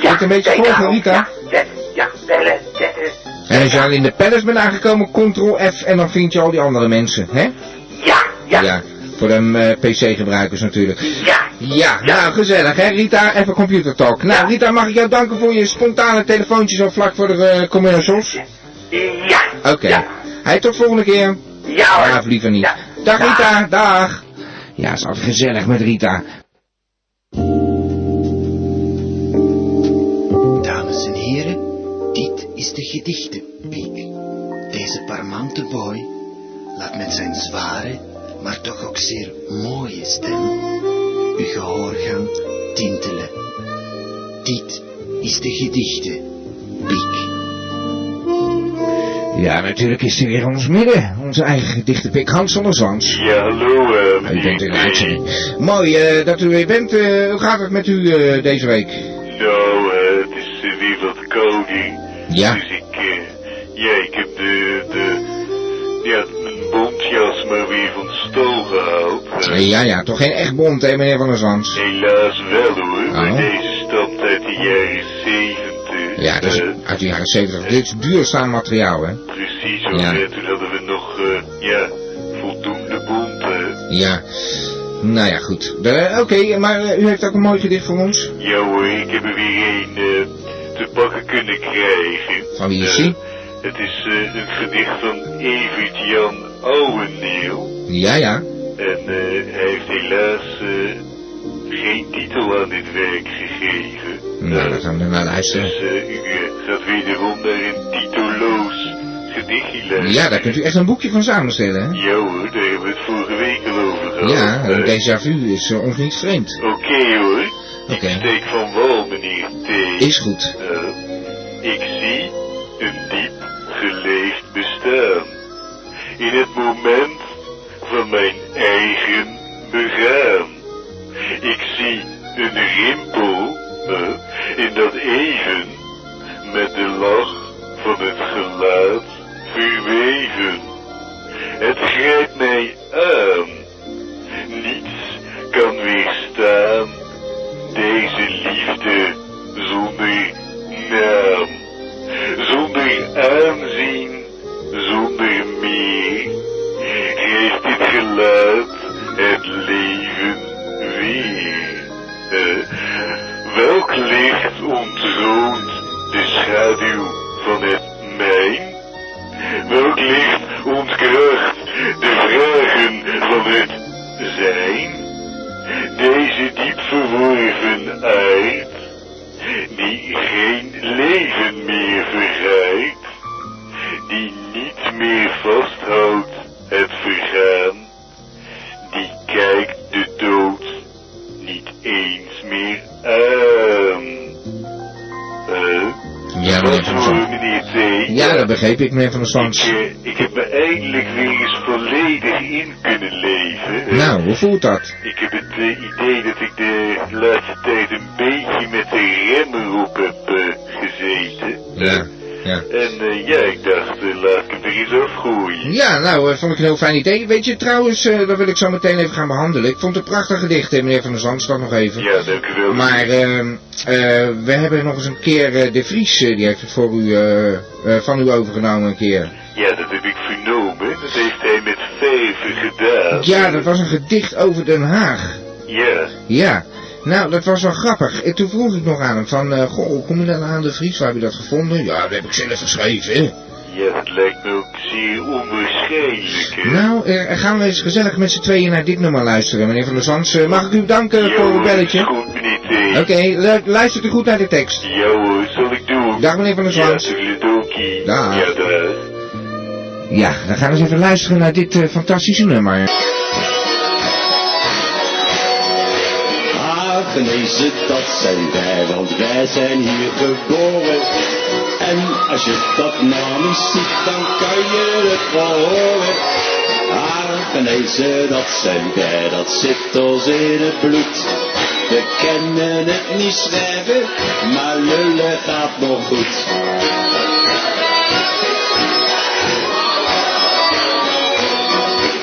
Ja, een beetje volgen, Rita? Ja, chat. Ja, bellen, chatten. En als je al in de palace bent aangekomen, ctrl F en dan vind je al die andere mensen, hè? Ja, ja. Ja, voor de uh, PC-gebruikers natuurlijk. Ja. Ja, nou gezellig hè Rita, even computertalk. Nou Rita, mag ik jou danken voor je spontane telefoontje zo vlak voor de uh, commercials? Ja. Oké. Okay. Hey, tot volgende keer. Ja hoor. Of liever niet. Ja. Dag Rita, dag. Ja, is altijd gezellig met Rita. Dames en heren, dit is de gedichtenpiek. Deze parmante boy laat met zijn zware, maar toch ook zeer mooie stem uw gehoorgang tintelen. Dit is de gedichtenpiek. Ja, natuurlijk is hij weer ons midden. Onze eigen gedichtenpik Hans van der Zwans. Ja, hallo. Uh, u bent in de uitzending. Mooi uh, dat u weer bent. Uh, hoe gaat het met u uh, deze week? Nou, het is weer wat koning. Ja. Dus ik, ja, ik heb de, de, ja, mijn bontjas maar weer van stal gehaald. ja, ja, toch geen echt bont, hè, meneer van der Zwans? Helaas wel, hoor. Oh. Maar deze stamt uit de jaren zeventig. Ja, dat is uit de jaren zeventig. Dit is duurzaam materiaal, hè? Precies, hoor. Ja. Toen hadden we nog, ja, voldoende bont, hè. Ja. Nou ja, goed. Oké, okay, maar u heeft ook een mooi gedicht voor ons? Ja hoor, ik heb er weer een te pakken kunnen krijgen. Van wie is die? Het is een gedicht van Evert Jan Ouwendeel. Ja, ja. En hij heeft helaas geen titel aan dit werk gegeven. Nou, dat gaan we naar luisteren. Dus u gaat wederom naar een titeloos gedichtje. Ja, daar kunt u echt een boekje van samenstellen, hè? Ja hoor, daar hebben we het vorige week al over gehad. Ja, een déjà vu is uh, ons niet vreemd. Oké okay, hoor. Oké. Okay. Ik steek van wal, meneer T. Is goed. Uh, ik zie een diep geleefd bestaan. In het moment van mijn eigen begaan. Ik zie een rimpel eh, in dat even met de lach van het gelaat verweven. Het grijpt mij aan. Niets kan weerstaan deze liefde zonder naam. Zonder aanzien, die niet meer vasthoudt het vergaan, die kijkt de dood niet eens meer aan. Huh? Ja, meneer T. Ja, dat begreep ik, meneer Van der Zand. Ik, eh, ik heb me eindelijk weer eens volledig in kunnen leven. Nou, hoe voelt dat? Ik heb het eh, idee dat ik de laatste tijd een beetje met de remmen op heb eh, gezeten. Ja, ja. En eh, ja, ik dacht, eh, laat ik het er eens afgooien. Ja, nou, eh, vond ik een heel fijn idee. Weet je, trouwens, dat wil ik zo meteen even gaan behandelen. Ik vond het een prachtig gedicht, hè, meneer Van der Zand, dat nog even. Ja, dank u wel. Maar ehm, eh, we hebben nog eens een keer, De Vries, die heeft het voor u, van u overgenomen een keer. Ja, dat heb ik vernomen. Dat heeft hij met vijven gedaan. Ja, dat was een gedicht over Den Haag. Ja. Ja, nou, dat was wel grappig. En toen vroeg ik nog aan hem van, eh, goh, hoe kom je dan aan De Vries? Waar heb je dat gevonden? Ja, dat heb ik zelf geschreven. Ja, dat lijkt me ook zeer onwaarschijnlijk, hè. Nou, eh, gaan we eens gezellig met z'n tweeën naar dit nummer luisteren, meneer Van der Zands. Eh, mag ik u bedanken voor uw belletje? goed, meneer T. Oké, lu- luistert u goed naar de tekst. Ja hoor, zal ik doen. Dag meneer Van der Zwans. Ja, toedeledokie. Dag. Ja, dag. Ja, dan gaan we eens even luisteren naar dit eh, fantastische nummer. Hagenezen, dat zijn wij, want wij zijn hier geboren. En als je dat nou niet ziet, dan kan je het wel horen. Hagenezen, dat zijn wij, dat zit ons in het bloed. We kennen het niet schrijven, maar lullen gaat nog goed.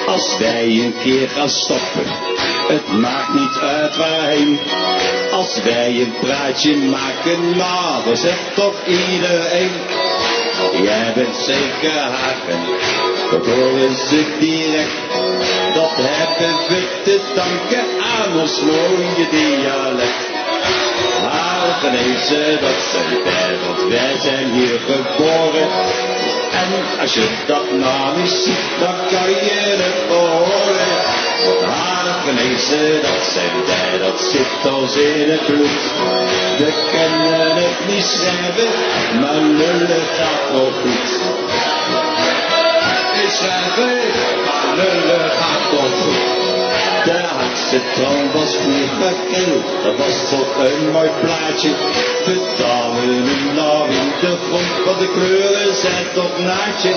Als wij een keer gaan stoppen, het maakt niet uit waarheen. Als wij een praatje maken, maar dan zegt toch iedereen. Jij bent zeker haken, dat horen ze direct. Dat hebben we te danken aan ons mooie dialect. Hagenezen, dat zijn wij, want wij zijn hier geboren. En als je dat nou dan kan je het horen. Want Hagenezen, dat zijn wij, dat zit ons in het bloed. We kennen het niet schrijven, maar lullen gaat nog goed. Niet schrijven, maar lullen gaat nog goed. De tram was vroeger kil, dat was toch een mooi plaatje. We hem nou in de grond, want de kleuren zijn toch naadje.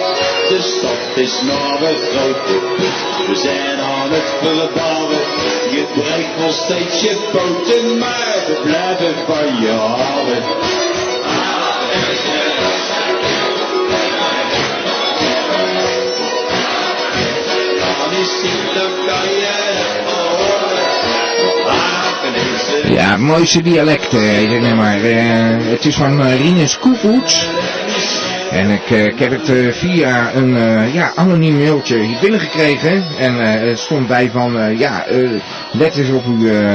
De stad is nou een grote put, we zijn aan het verbouwen. Je breekt nog steeds je poten, maar we blijven van je. Dan is het, dan kan Ja, mooiste dialect, eh, heet het nummer. Eh, het is van uh, Rinus Koevoets. En ik, eh, ik heb het eh, via een eh, ja, anoniem mailtje hier binnengekregen. En eh, er stond bij van, eh, ja, eh, let eens op uw eh,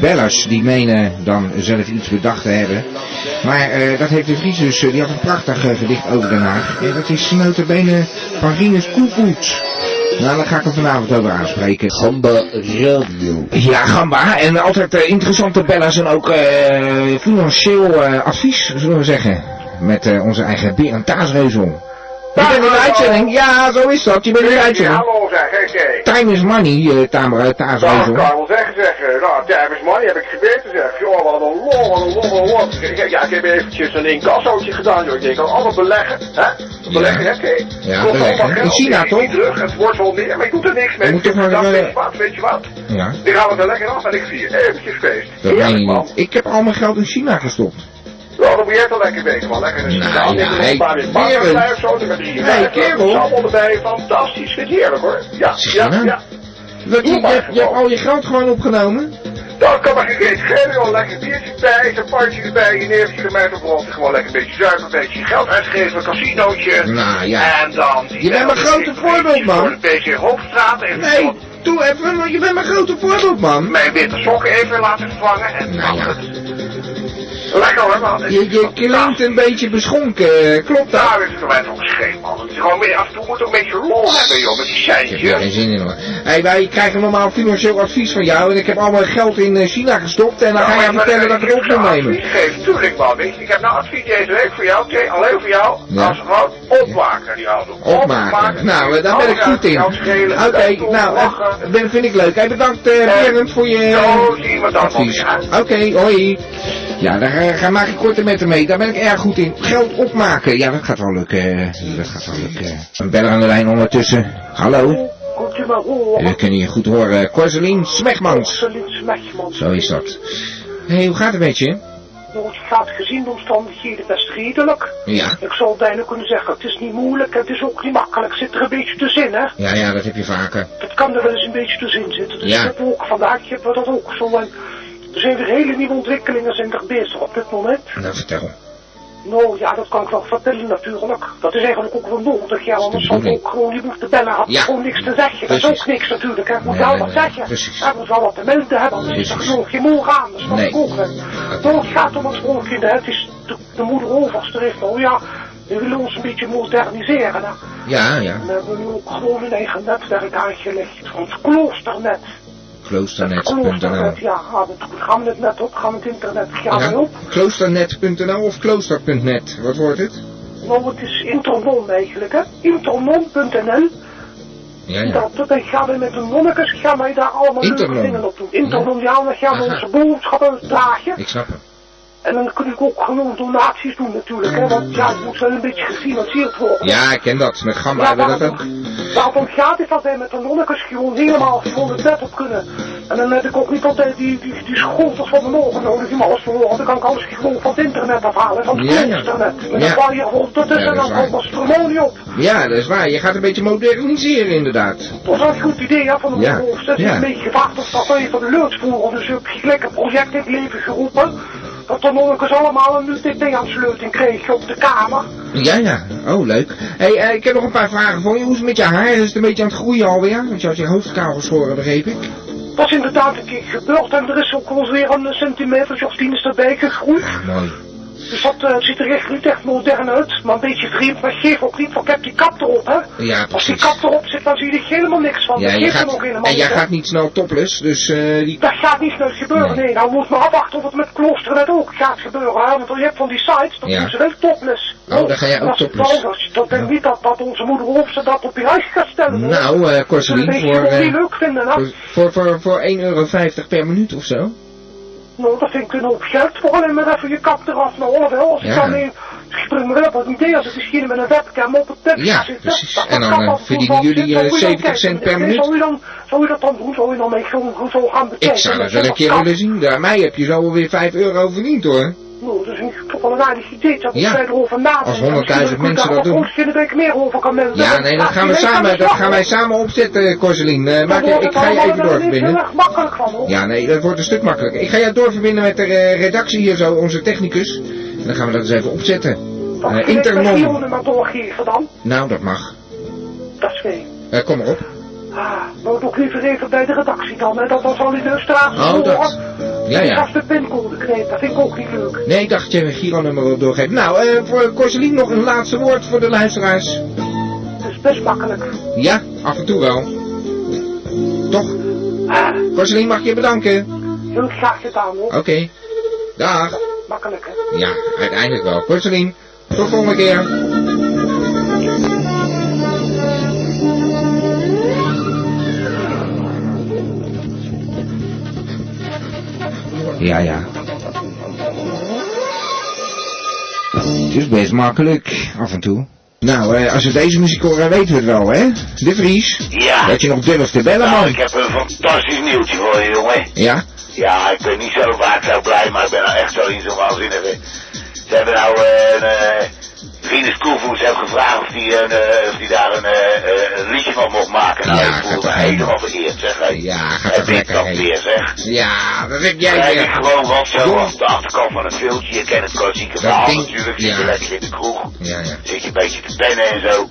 bellers. Die menen dan zelf iets bedacht te hebben. Maar eh, dat heeft de Vries dus, eh, die had een prachtig eh, gedicht over Den Haag. Dat is notabene van Rinus Koevoets. Nou, daar ga ik hem vanavond over aanspreken. Gamba Radio. Ja, Gamba. En altijd eh, interessante bellers en ook eh, financieel eh, advies, zullen we zeggen. Met onze eigen Berend Taasreuzel. Je bent in de uitzending. Ja, zo is dat. Je bent in de uitzending. Hallo zeg, oké. Time is money, uh, Tamer uit Dat kan ik wel zeggen, zeg. eh, Nou, Tijdens money heb ik gebeten, zeg. Joh, wat een lol, wat een lol, wat een lol. Ja, ik heb eventjes een incassootje gedaan, joh. Ik denk, al allemaal beleggen, hè? Beleggen, hè, oké. Ja, beleggen. In China, ik zie toch? terug, het wordt wel meer, maar ik doe er niks mee. Je moet toch maar weet je wat, weet je wat? Ja. Die gaan we er lekker af en ik vier eventjes feest. Dat je man. Ik heb al mijn geld in China gestopt. Ja, dan moet jij wel lekker weten, man. Lekker de Nou, hey, een paar weer of zo, met Hey, kerel. Allemaal erbij, fantastisch. Vind je heerlijk, hoor. Ja, ja, nou? ja. Wat, je, je, hebt- al je geld gewoon opgenomen? Dan kan maar geen geven, joh. Lekker biertje bij, een pandje erbij, je neertje erbij, brand gewoon lekker een beetje zuiver, een beetje geld uitgeven, een casinootje. Nou, ja. En dan... die Je bent mijn grote voorbeeld, man. Voor een beetje Hoofdstraat even Nee, doe even, je bent mijn grote voorbeeld, man. mijn witte sokken even laten vervangen en Nou ja. Lekker hoor, man. Je, je klinkt een beetje beschonken, eh, klopt dat? Daar is het voor mij toch geen man. Het is gewoon meer af en toe moet een beetje lol hebben, joh, met die Ik heb er geen zin in hoor. Hey, wij krijgen normaal financieel advies van jou en ik heb al mijn geld in eh, China gestopt en dan ga je vertellen dat ik het op moet nemen. Advies geven, tuurlijk man, weet je. Ik heb nou advies deze week voor jou, oké, alleen voor jou. Ja. Als gewoon opmaken, die auto. Opmaken. Nou, eh, daar ben ik goed in. Oké, nou, eh, ben, vind ik leuk. Hey, bedankt eh Berend voor je Zo zien we dat weer. Oké, hoi. Ja, daar maak ik korte metten mee. Daar ben ik erg goed in. Geld opmaken. Ja, dat gaat wel lukken. eh, Dat gaat wel lukken. Een beller aan de lijn ondertussen. Hallo. Komt u maar horen. We kunnen je goed horen. Corselien Smegmans. Absoluut smegmans. Zo is dat. Hé, hoe gaat het met je? Nou, het gaat gezien de omstandigheden best redelijk. Ja. Ik zou bijna kunnen zeggen, het is niet moeilijk, het is ook niet makkelijk. Zit er een beetje tussenin, hè. Ja, ja, dat heb je vaker. Het kan er wel eens een beetje tussenin zitten. Dus Ja. heb ook vandaag hebben we dat ook zo. Er zijn weer hele nieuwe ontwikkelingen zijn er bezig op dit moment. Nou, vertel. Nou ja, dat kan ik wel vertellen natuurlijk. Dat is eigenlijk ook wel nodig, ja, anders zou ik ook gewoon, je moet de bellen, had Ja. gewoon niks te zeggen. Dat is ook niks natuurlijk, hè. Ik moet Nee, wel nee, wat nee, zeggen. precies. Ja, moet wel wat te melden hebben, anders is er gewoon geen morgen aan. Dat snap Nee. ik ook. Nou, het gaat om het volgende, hè. Het is de, de moeder overste heeft nou, ja, we willen ons een beetje moderniseren, hè. Ja, ja. En we hebben nu ook gewoon een eigen netwerk aangelegd, van het kloosternet. Kloosternet.nl Kloosternet, ja, gaan we, gaan we het net op, gaan we het internet, gaan we Ja, op. kloosternet.nl of klooster.net? Wat wordt het? Nou, het is internom eigenlijk, hè. Internom.nl. Ja, ja. Dat, dan gaan we met de nonnekes, gaan wij daar allemaal leuke dingen op doen. Internom, ja, dan gaan we onze boodschappen dragen. Ik snap het. En dan kun ik ook gewoon donaties doen natuurlijk, hè. Want ja, het moet wel een beetje gefinancierd worden. Ja, ik ken dat. Met Gamma Ja, hebben we dat ook. Daarom gaat het dat wij met de nonnekes gewoon helemaal gewoon het bed op kunnen. En dan heb ik ook niet altijd die, die, die schotels van de morgen nodig om alles te horen. Dan kan ik alles gewoon van het internet afhalen, van het Ja, internet. Met Ja. een paar rond tussen Ja, en dat is dan komt er op. Ja, dat is waar. Je gaat een beetje moderniseren inderdaad. Dat is wel een goed idee hè, van de Ja. Dat is ja. een beetje gevraagd of dat even de leuks voeren. Dus heb je gelijk een project in het leven geroepen. Dat de monnikers allemaal een UTP-aansluiting kregen op de kamer. Ja, ja. Oh, leuk. hey, eh, ik heb nog een paar vragen voor je. Hoe is het met je haar? Is het een beetje aan het groeien alweer? Want je had je hoofd kaal geschoren, begreep ik. Dat is inderdaad een keer gebeurd en er is ook wel weer een centimeter of tien is erbij gegroeid. Mooi. Dus dat eh, ziet er echt niet echt modern uit, maar een beetje vreemd. Maar geef ook niet, want ik heb die kap erop, hè. Ja, Als die kap erop zit, dan zie je er helemaal niks van. Ja, je gaat, en jij gaat niet snel topless, dus eh, die... Dat gaat niet snel gebeuren, nee. Nou moet maar afwachten of het met kloosternet ook gaat gebeuren. Hè? Want je hebt van die sites, dat Ja. doen ze wel topless. Oh, dan ga jij ook topless. dat- Dat denk niet dat, dat onze moeder Hoofdse dat op je huis gaat stellen. Nou, Corselien, is voor, leuk vinden, voor, voor, voor, voor 1,50 euro per minuut of zo. Nou, dat vind ik een hoop geld voor alleen maar even je kap eraf. Nou, of wel, als ik Ja. dan. Ik spring me wel op het idee als ik misschien met een webcam op het bed Ja, zitten. precies. dat En dan, eh, toe verdienen jullie, zit, eh, zou je dan 70 kijken? cent per minuut? Zou je, dan, zou je dat dan doen? Zou je dan mee zo, zo gaan bekijken? Ik zou dat Met wel een keer willen zien. Daar mij heb je zo alweer 5 euro verdiend hoor. Nou, dat is een, wel een aardig idee. Dat Ja. wij erover nadenken. Als 100.000 mensen dat doen. Misschien dat ik meer over kan melden. Ja, nee, dat gaan we samen, dat gaan wij samen opzetten, Corselien. Eh, maak je, ik ga je even doorverbinden. erg makkelijk van, hoor. Ja, nee, dat wordt een stuk makkelijker. Ik ga jou doorverbinden met de eh, redactie hier zo, onze technicus. En dan gaan we dat eens even opzetten. Dat Eh, ik doorgeven dan. Nou, dat mag. Dat is fijn. Eh, kom maar op. Ah, maar ook liever even bij de redactie dan, hè. Dat was al in de straat. Oh, dat. Ja, ja. Als de pincode krijgt, dat vind ik ook niet leuk. Nee, ik dacht dat je een Giro-nummer wil doorgeven. Nou, eh, voor Corselien nog een laatste woord voor de luisteraars. Het is best makkelijk. Ja, af en toe wel. Toch? Corselien, mag ik je bedanken? Heel graag gedaan, hoor. Oké. Dag. Makkelijk, hè. Ja, uiteindelijk wel. Corselien, tot volgende keer. Ja, ja. Het is best makkelijk, af en toe. Nou, eh, als we deze muziek horen, weten we het wel, hè? De Vries. Ja. Dat je nog durft te bellen, Nou, man. ik heb een fantastisch nieuwtje voor je, jongen. Ja? Ja, ik ben niet zo vaak zo blij, maar ik ben nou echt zo in zo'n waanzinnige. Ze hebben nou eh, een uh, Venus Koevoets heeft gevraagd of die, een, eh, of die daar een, eh, eh, een liedje van mocht maken. Nou, Ja, ik voel me helemaal vereerd, zeg. Ja, gaat Heb toch ik dat weer, zeg. Ja, dat heb jij weer. ik gewoon wat zo op de achterkant van een filmpje. Je kent het klassieke Dat verhaal ding- natuurlijk. Zit ja. je lekker in de kroeg. Ja, ja. Zit je een beetje te pennen en zo.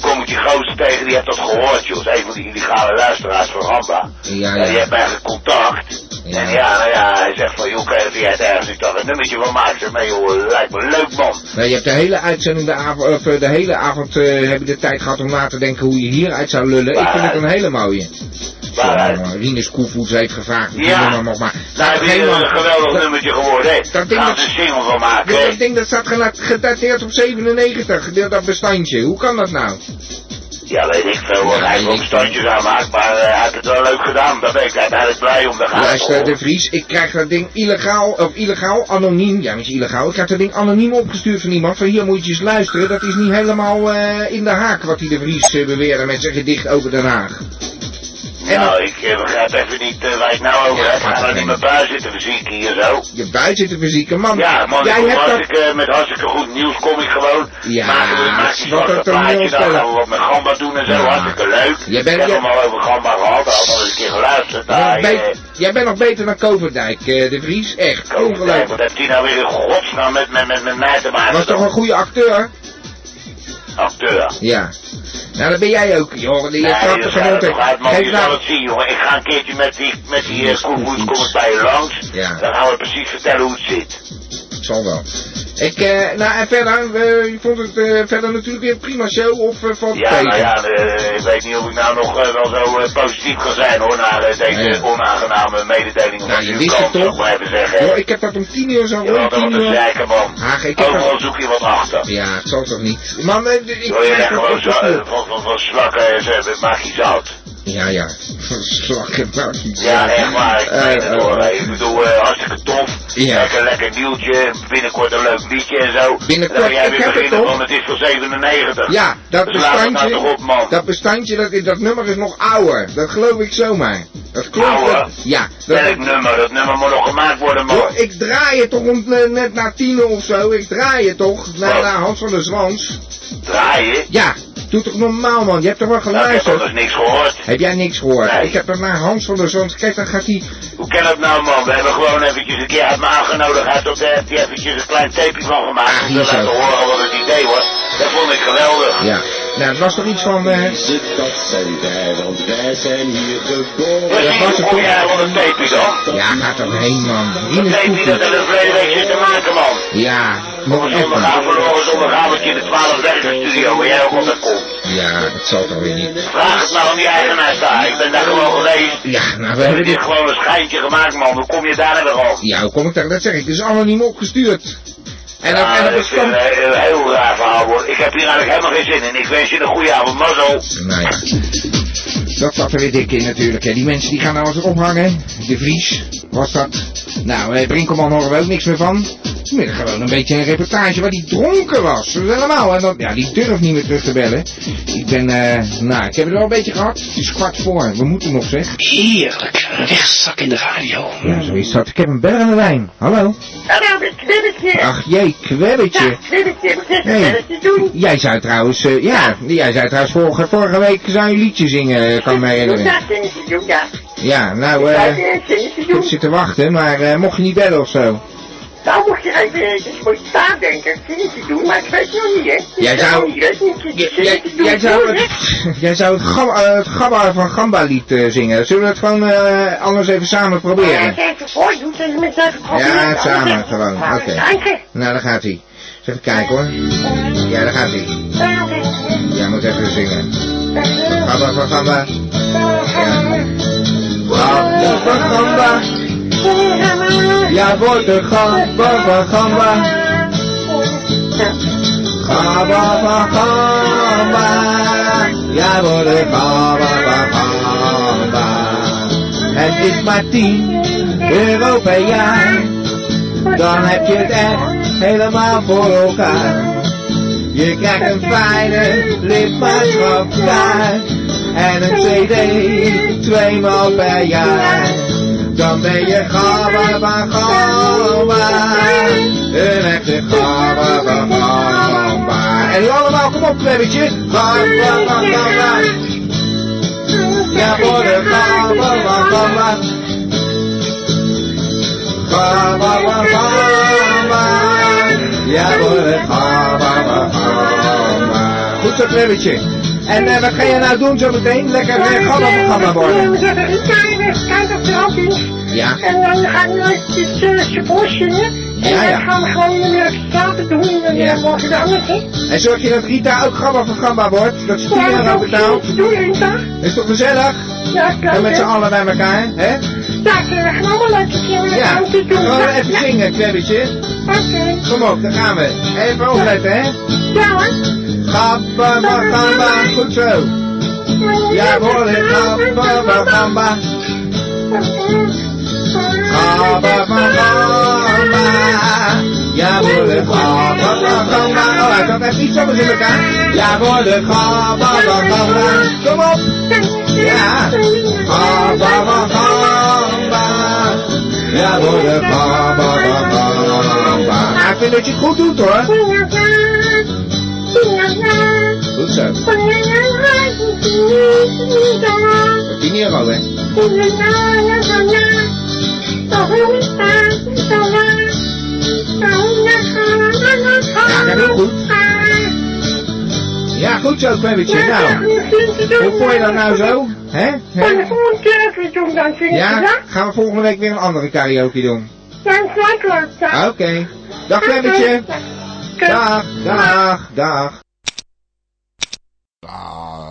Kom ik die gozer tegen, die heeft dat gehoord, joh. Dat is een van die illegale luisteraars van Ramba. Ja, En die ja. heeft eigenlijk contact. En ja, nou ja, hij zegt van, joh, kan je het ergens ik dacht een nummertje van maken? Joh, lijkt me leuk man. Nou, je hebt de hele uitzending, de avond, of, eh, de hele avond eh, heb je de tijd gehad om na te denken hoe je hieruit zou lullen. Ik vind het een hele mooie. Zo, Rinus Koevoets heeft gevraagd Ja. nog maar. Daar heb je een geweldig nummertje geworden, hè. Dat ding dat- een single van maken, Ja, hè. dat ding dat staat gedateerd op 97, dat dat bestandje. Hoe kan dat nou? Ja, weet ik veel hoor. Hij heeft ook standjes aanmaakt, maar eh, hij heeft het wel leuk gedaan. Daar ben ik uiteindelijk blij om. Daar Luister, de Vries, ik krijg dat ding illegaal, of illegaal, anoniem, ja niet illegaal, ik krijg dat ding anoniem opgestuurd van iemand van hier moet je eens luisteren, dat is niet helemaal eh, in de haak wat die de Vries beweerde met zijn gedicht over Den Haag. Nou, ik eh, begrijp even niet eh, waar je het nou over Ja, hebt. gaat Ga nou er niet met buis zitten verzieken hier zo. Je buiten zit de fysieke man. Ja, man, jij ik kom hebt dat... hartstikke, met hartstikke goed nieuws kom ik gewoon. Ja, maken we maak je wat een plaatje, dan gaan we wat met gamba doen en zo. Ja. Hartstikke leuk. Jij bent- ik heb jij- hem al over gamba gehad, al al eens een keer geluisterd. Jij naar bent, je, beter, jij bent nog beter dan Koverdijk, eh, de Vries. Echt, ongelooflijk. Wat heeft hij nou weer in godsnaam met, met, met, met mij te maken? Was toch een goede acteur? Acteur. Ja. Nou, dat ben jij ook, joh. Die Nee, er er man. Geef Je nou- zal het zien, jongen. Ik ga een keertje met die, met die uh, koevoets kom ik bij je langs. Ja. Dan gaan we precies vertellen hoe het zit. Zal wel. Ik, eh, nou en verder, eh, je vond het eh, verder natuurlijk weer een prima show of valt het Ja, nou ja, ik weet niet of ik nou nog wel zo positief kan zijn hoor, naar deze Ja. onaangename mededeling Nou, van je wist het toch? Joh, ik heb dat om tien uur zo Je rond tien uur. man. Ach, ik heb Overal dat... zoek je wat achter. Ja, het zal toch niet. Man, ik Wil je dat gewoon van, van, van slakken en maak je zout. Ja, ja. Slakken, nou, Ja, echt waar. Ik hoor. eh. Ik bedoel, eh, hartstikke tof. Ja. Lekker, lekker nieuwtje. Binnenkort een leuk liedje en zo. Binnenkort, Dan ga jij ik weer heb het beginnen toch? van het is van 97. Ja, dat Dus nou bestandje, op, man. dat bestandje, dat, dat nummer is nog ouder. Dat geloof ik zomaar. Dat klopt. Ouder? ja. Dat, Welk nummer? Dat nummer moet nog gemaakt worden, man. Ik draai het toch om, net na tien of zo. Ik draai het toch naar, naar Hans van der Zwans. Draaien? Ja, doe toch normaal man. Je hebt toch wel Nou, ik heb geluisterd? niks gehoord. Heb jij niks gehoord? Nee. Ik heb er naar Hans van der Zwans. Kijk, dan gaat hij... Hoe kan dat nou, man? We hebben gewoon eventjes een keer uit me aangenodigd. Hij heeft er eventjes een klein tapeje van gemaakt. Ach, om te hier zo. laten horen wat het idee was. Dat vond ik geweldig. Ja. Nou, het was toch iets van... eh, Dat zijn wij, want wij zijn hier geboren. Precies, was het toch? ja, gaat er heen man. Dat Rinus tapeje dat de verleden week zit te maken, man. Ja, Op nog een even. zondagavond, in de 12 werkerstudio waar jij ook altijd komt. Ja, dat zal toch weer niet. Vraag het nou aan die eigenaar daar. Ik ben daar gewoon geweest. Ja, nou, we hebben dit gewoon een schijntje gemaakt, man. Hoe kom je daar weer op? Ja, hoe kom ik daar? Dat zeg ik. Het is anoniem opgestuurd. En dat, Ja, en een, een heel raar verhaal, hoor. Ik heb hier eigenlijk helemaal geen zin in. Ik wens je een goede avond, mazzel. Nou ja. Dat zat er weer dik in natuurlijk. Hè. Die mensen die gaan nou eens ophangen. De Vries was dat. Nou, eh, Brinkelman horen we ook niks meer van. Midden gewoon een beetje een reportage waar die dronken was. Dat is helemaal. En dat, ja, die durft niet meer terug te bellen. Ik ben, eh, nou, ik heb het wel een beetje gehad. Het is kwart voor. We moeten nog, zeg. Heerlijk. Rechtstak in de radio. Ja, zo is dat. Ik heb een bel aan de lijn. Hallo. Hallo, met knibbetje. Ach, jee, kwebbetje. Ja, Hey. een te doen? Jij zei trouwens, eh, ja, jij zei trouwens vorige, vorige week zou je een liedje zingen, eh, kan ik me herinneren. Ja, zinnetje doen, ja. Ja, nou, Ik eh, zou zinnetje ik heb zitten wachten, maar eh, mocht je niet bellen of zo? Nou mocht je even je staan denken, een zinnetje doen, maar ik weet nog niet, hè. Jij zou- niet, niet, Jij, zou het, jij zou het, gamba, eh, het Gabba van Gamba lied eh, zingen. Zullen we het gewoon eh, anders even samen Ja, proberen? kijk, voor, doe het met. Ja, samen gewoon. Oké. Nou, daar gaat hij. Eens even kijken hoor. Ja, daar gaat hij. Jij moet even zingen. Van Gamba. Ja. Van Gamba. Ja, Gabba van Gamba. Van Gamba. Ja, wordt de Gabba van Gamba. Het is maar tien euro per jaar. Dan heb je het echt helemaal voor elkaar. Je krijgt een fijne lidmaatschapskaart en een cd tweemaal per jaar. Dan ben je gabber van gamba, een echte gabber van gamba. En nu allemaal, kom op, klebbetje. Gabber van gamba. Ja, voor de gabber van. Gabber van gamba. Ja, voor de gabber van gamba. Goed zo, klebbetje. En uh, wat ga je nou doen zo meteen? Lekker uh, van gamba worden. We zetten Rita even kijken er af is. Ja. En dan gaan we het uh, support zingen. En Ja, ja. dan gaan we gewoon weer straten doen. En Ja. dan morgen dan het, hè. En zorg je dat Rita ook gabber van gamba wordt? Dat ze 10 Ja, euro betaalt? is doen, Rita. Is toch gezellig? Ja, kijk. En met z'n hè. allen bij elkaar, hè? Ja, we gaan allemaal keer met Ja, doen. gaan we Ja. even zingen, klebbetje. Oké. Kom op, daar gaan we. Even opletten, hè? Ja hoor. Gabber van gamba, goed zo. Ja, hoor ik gamba. Gabber van gamba. Ja, hoor ik gabber van gamba. Oh, hij kan echt niet anders in elkaar. Ja, hoor ik gabber van gamba. Kom op. Ja. Gabber van gamba. Ja, hoor ik gamba. Maar ik vind dat je het goed doet, hoor. Goed zo. 10 euro, hè? Ja, dat heel goed. Ja, goed zo, klebbetje. Nou, hoe vond je dat nou zo? Hè? Ja, gaan we volgende week weer een andere karaoke doen. Oké. Dag, klebbetje. Dag, dag, dag.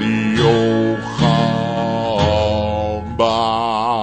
你有好吗